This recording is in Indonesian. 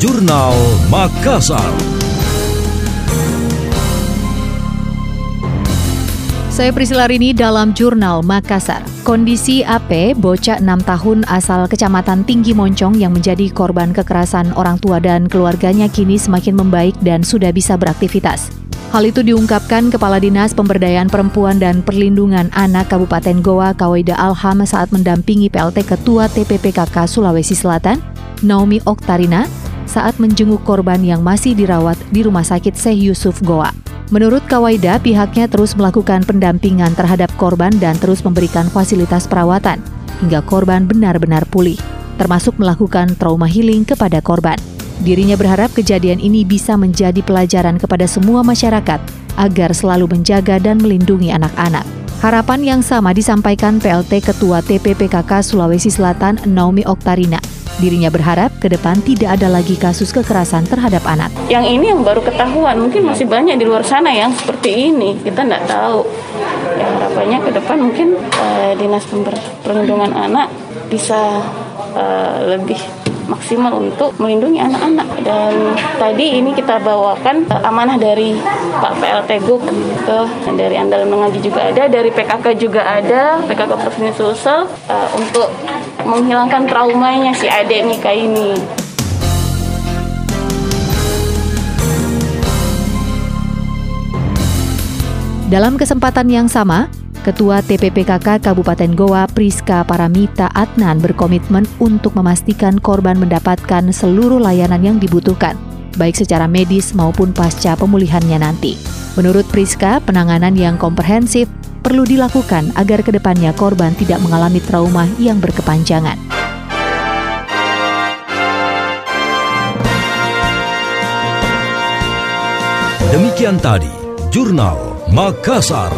Jurnal Makassar. Saya Priscila Rini dalam Jurnal Makassar. Kondisi AP, bocah 6 tahun asal Kecamatan Tinggi Moncong yang menjadi korban kekerasan orang tua dan keluarganya kini semakin membaik dan sudah bisa beraktivitas. Hal itu diungkapkan Kepala Dinas Pemberdayaan Perempuan dan Perlindungan Anak Kabupaten Goa Kawaida Alham saat mendampingi PLT Ketua TPPKK Sulawesi Selatan, Naomi Oktarina, saat menjenguk korban yang masih dirawat di Rumah Sakit Syekh Yusuf Goa. Menurut Kawaida, pihaknya terus melakukan pendampingan terhadap korban dan terus memberikan fasilitas perawatan hingga korban benar-benar pulih, termasuk melakukan trauma healing kepada korban. Dirinya berharap kejadian ini bisa menjadi pelajaran kepada semua masyarakat agar selalu menjaga dan melindungi anak-anak. Harapan yang sama disampaikan PLT Ketua TPPKK Sulawesi Selatan Naomi Oktarina Dirinya berharap ke depan tidak ada lagi kasus kekerasan terhadap anak. Yang ini yang baru ketahuan, mungkin masih banyak di luar sana yang seperti ini. Kita tidak tahu. Ya harapannya ke depan mungkin uh, dinas perlindungan anak bisa uh, lebih maksimal untuk melindungi anak-anak dan tadi ini kita bawakan uh, amanah dari Pak PLT Guk ke dari Andalan Mengaji juga ada dari PKK juga ada PKK Provinsi Sulsel uh, untuk menghilangkan traumanya si adik Mika ini. Dalam kesempatan yang sama, Ketua TPPKK Kabupaten Goa Priska Paramita Adnan berkomitmen untuk memastikan korban mendapatkan seluruh layanan yang dibutuhkan, baik secara medis maupun pasca pemulihannya nanti. Menurut Priska, penanganan yang komprehensif perlu dilakukan agar ke depannya korban tidak mengalami trauma yang berkepanjangan. Demikian tadi, Jurnal Makassar.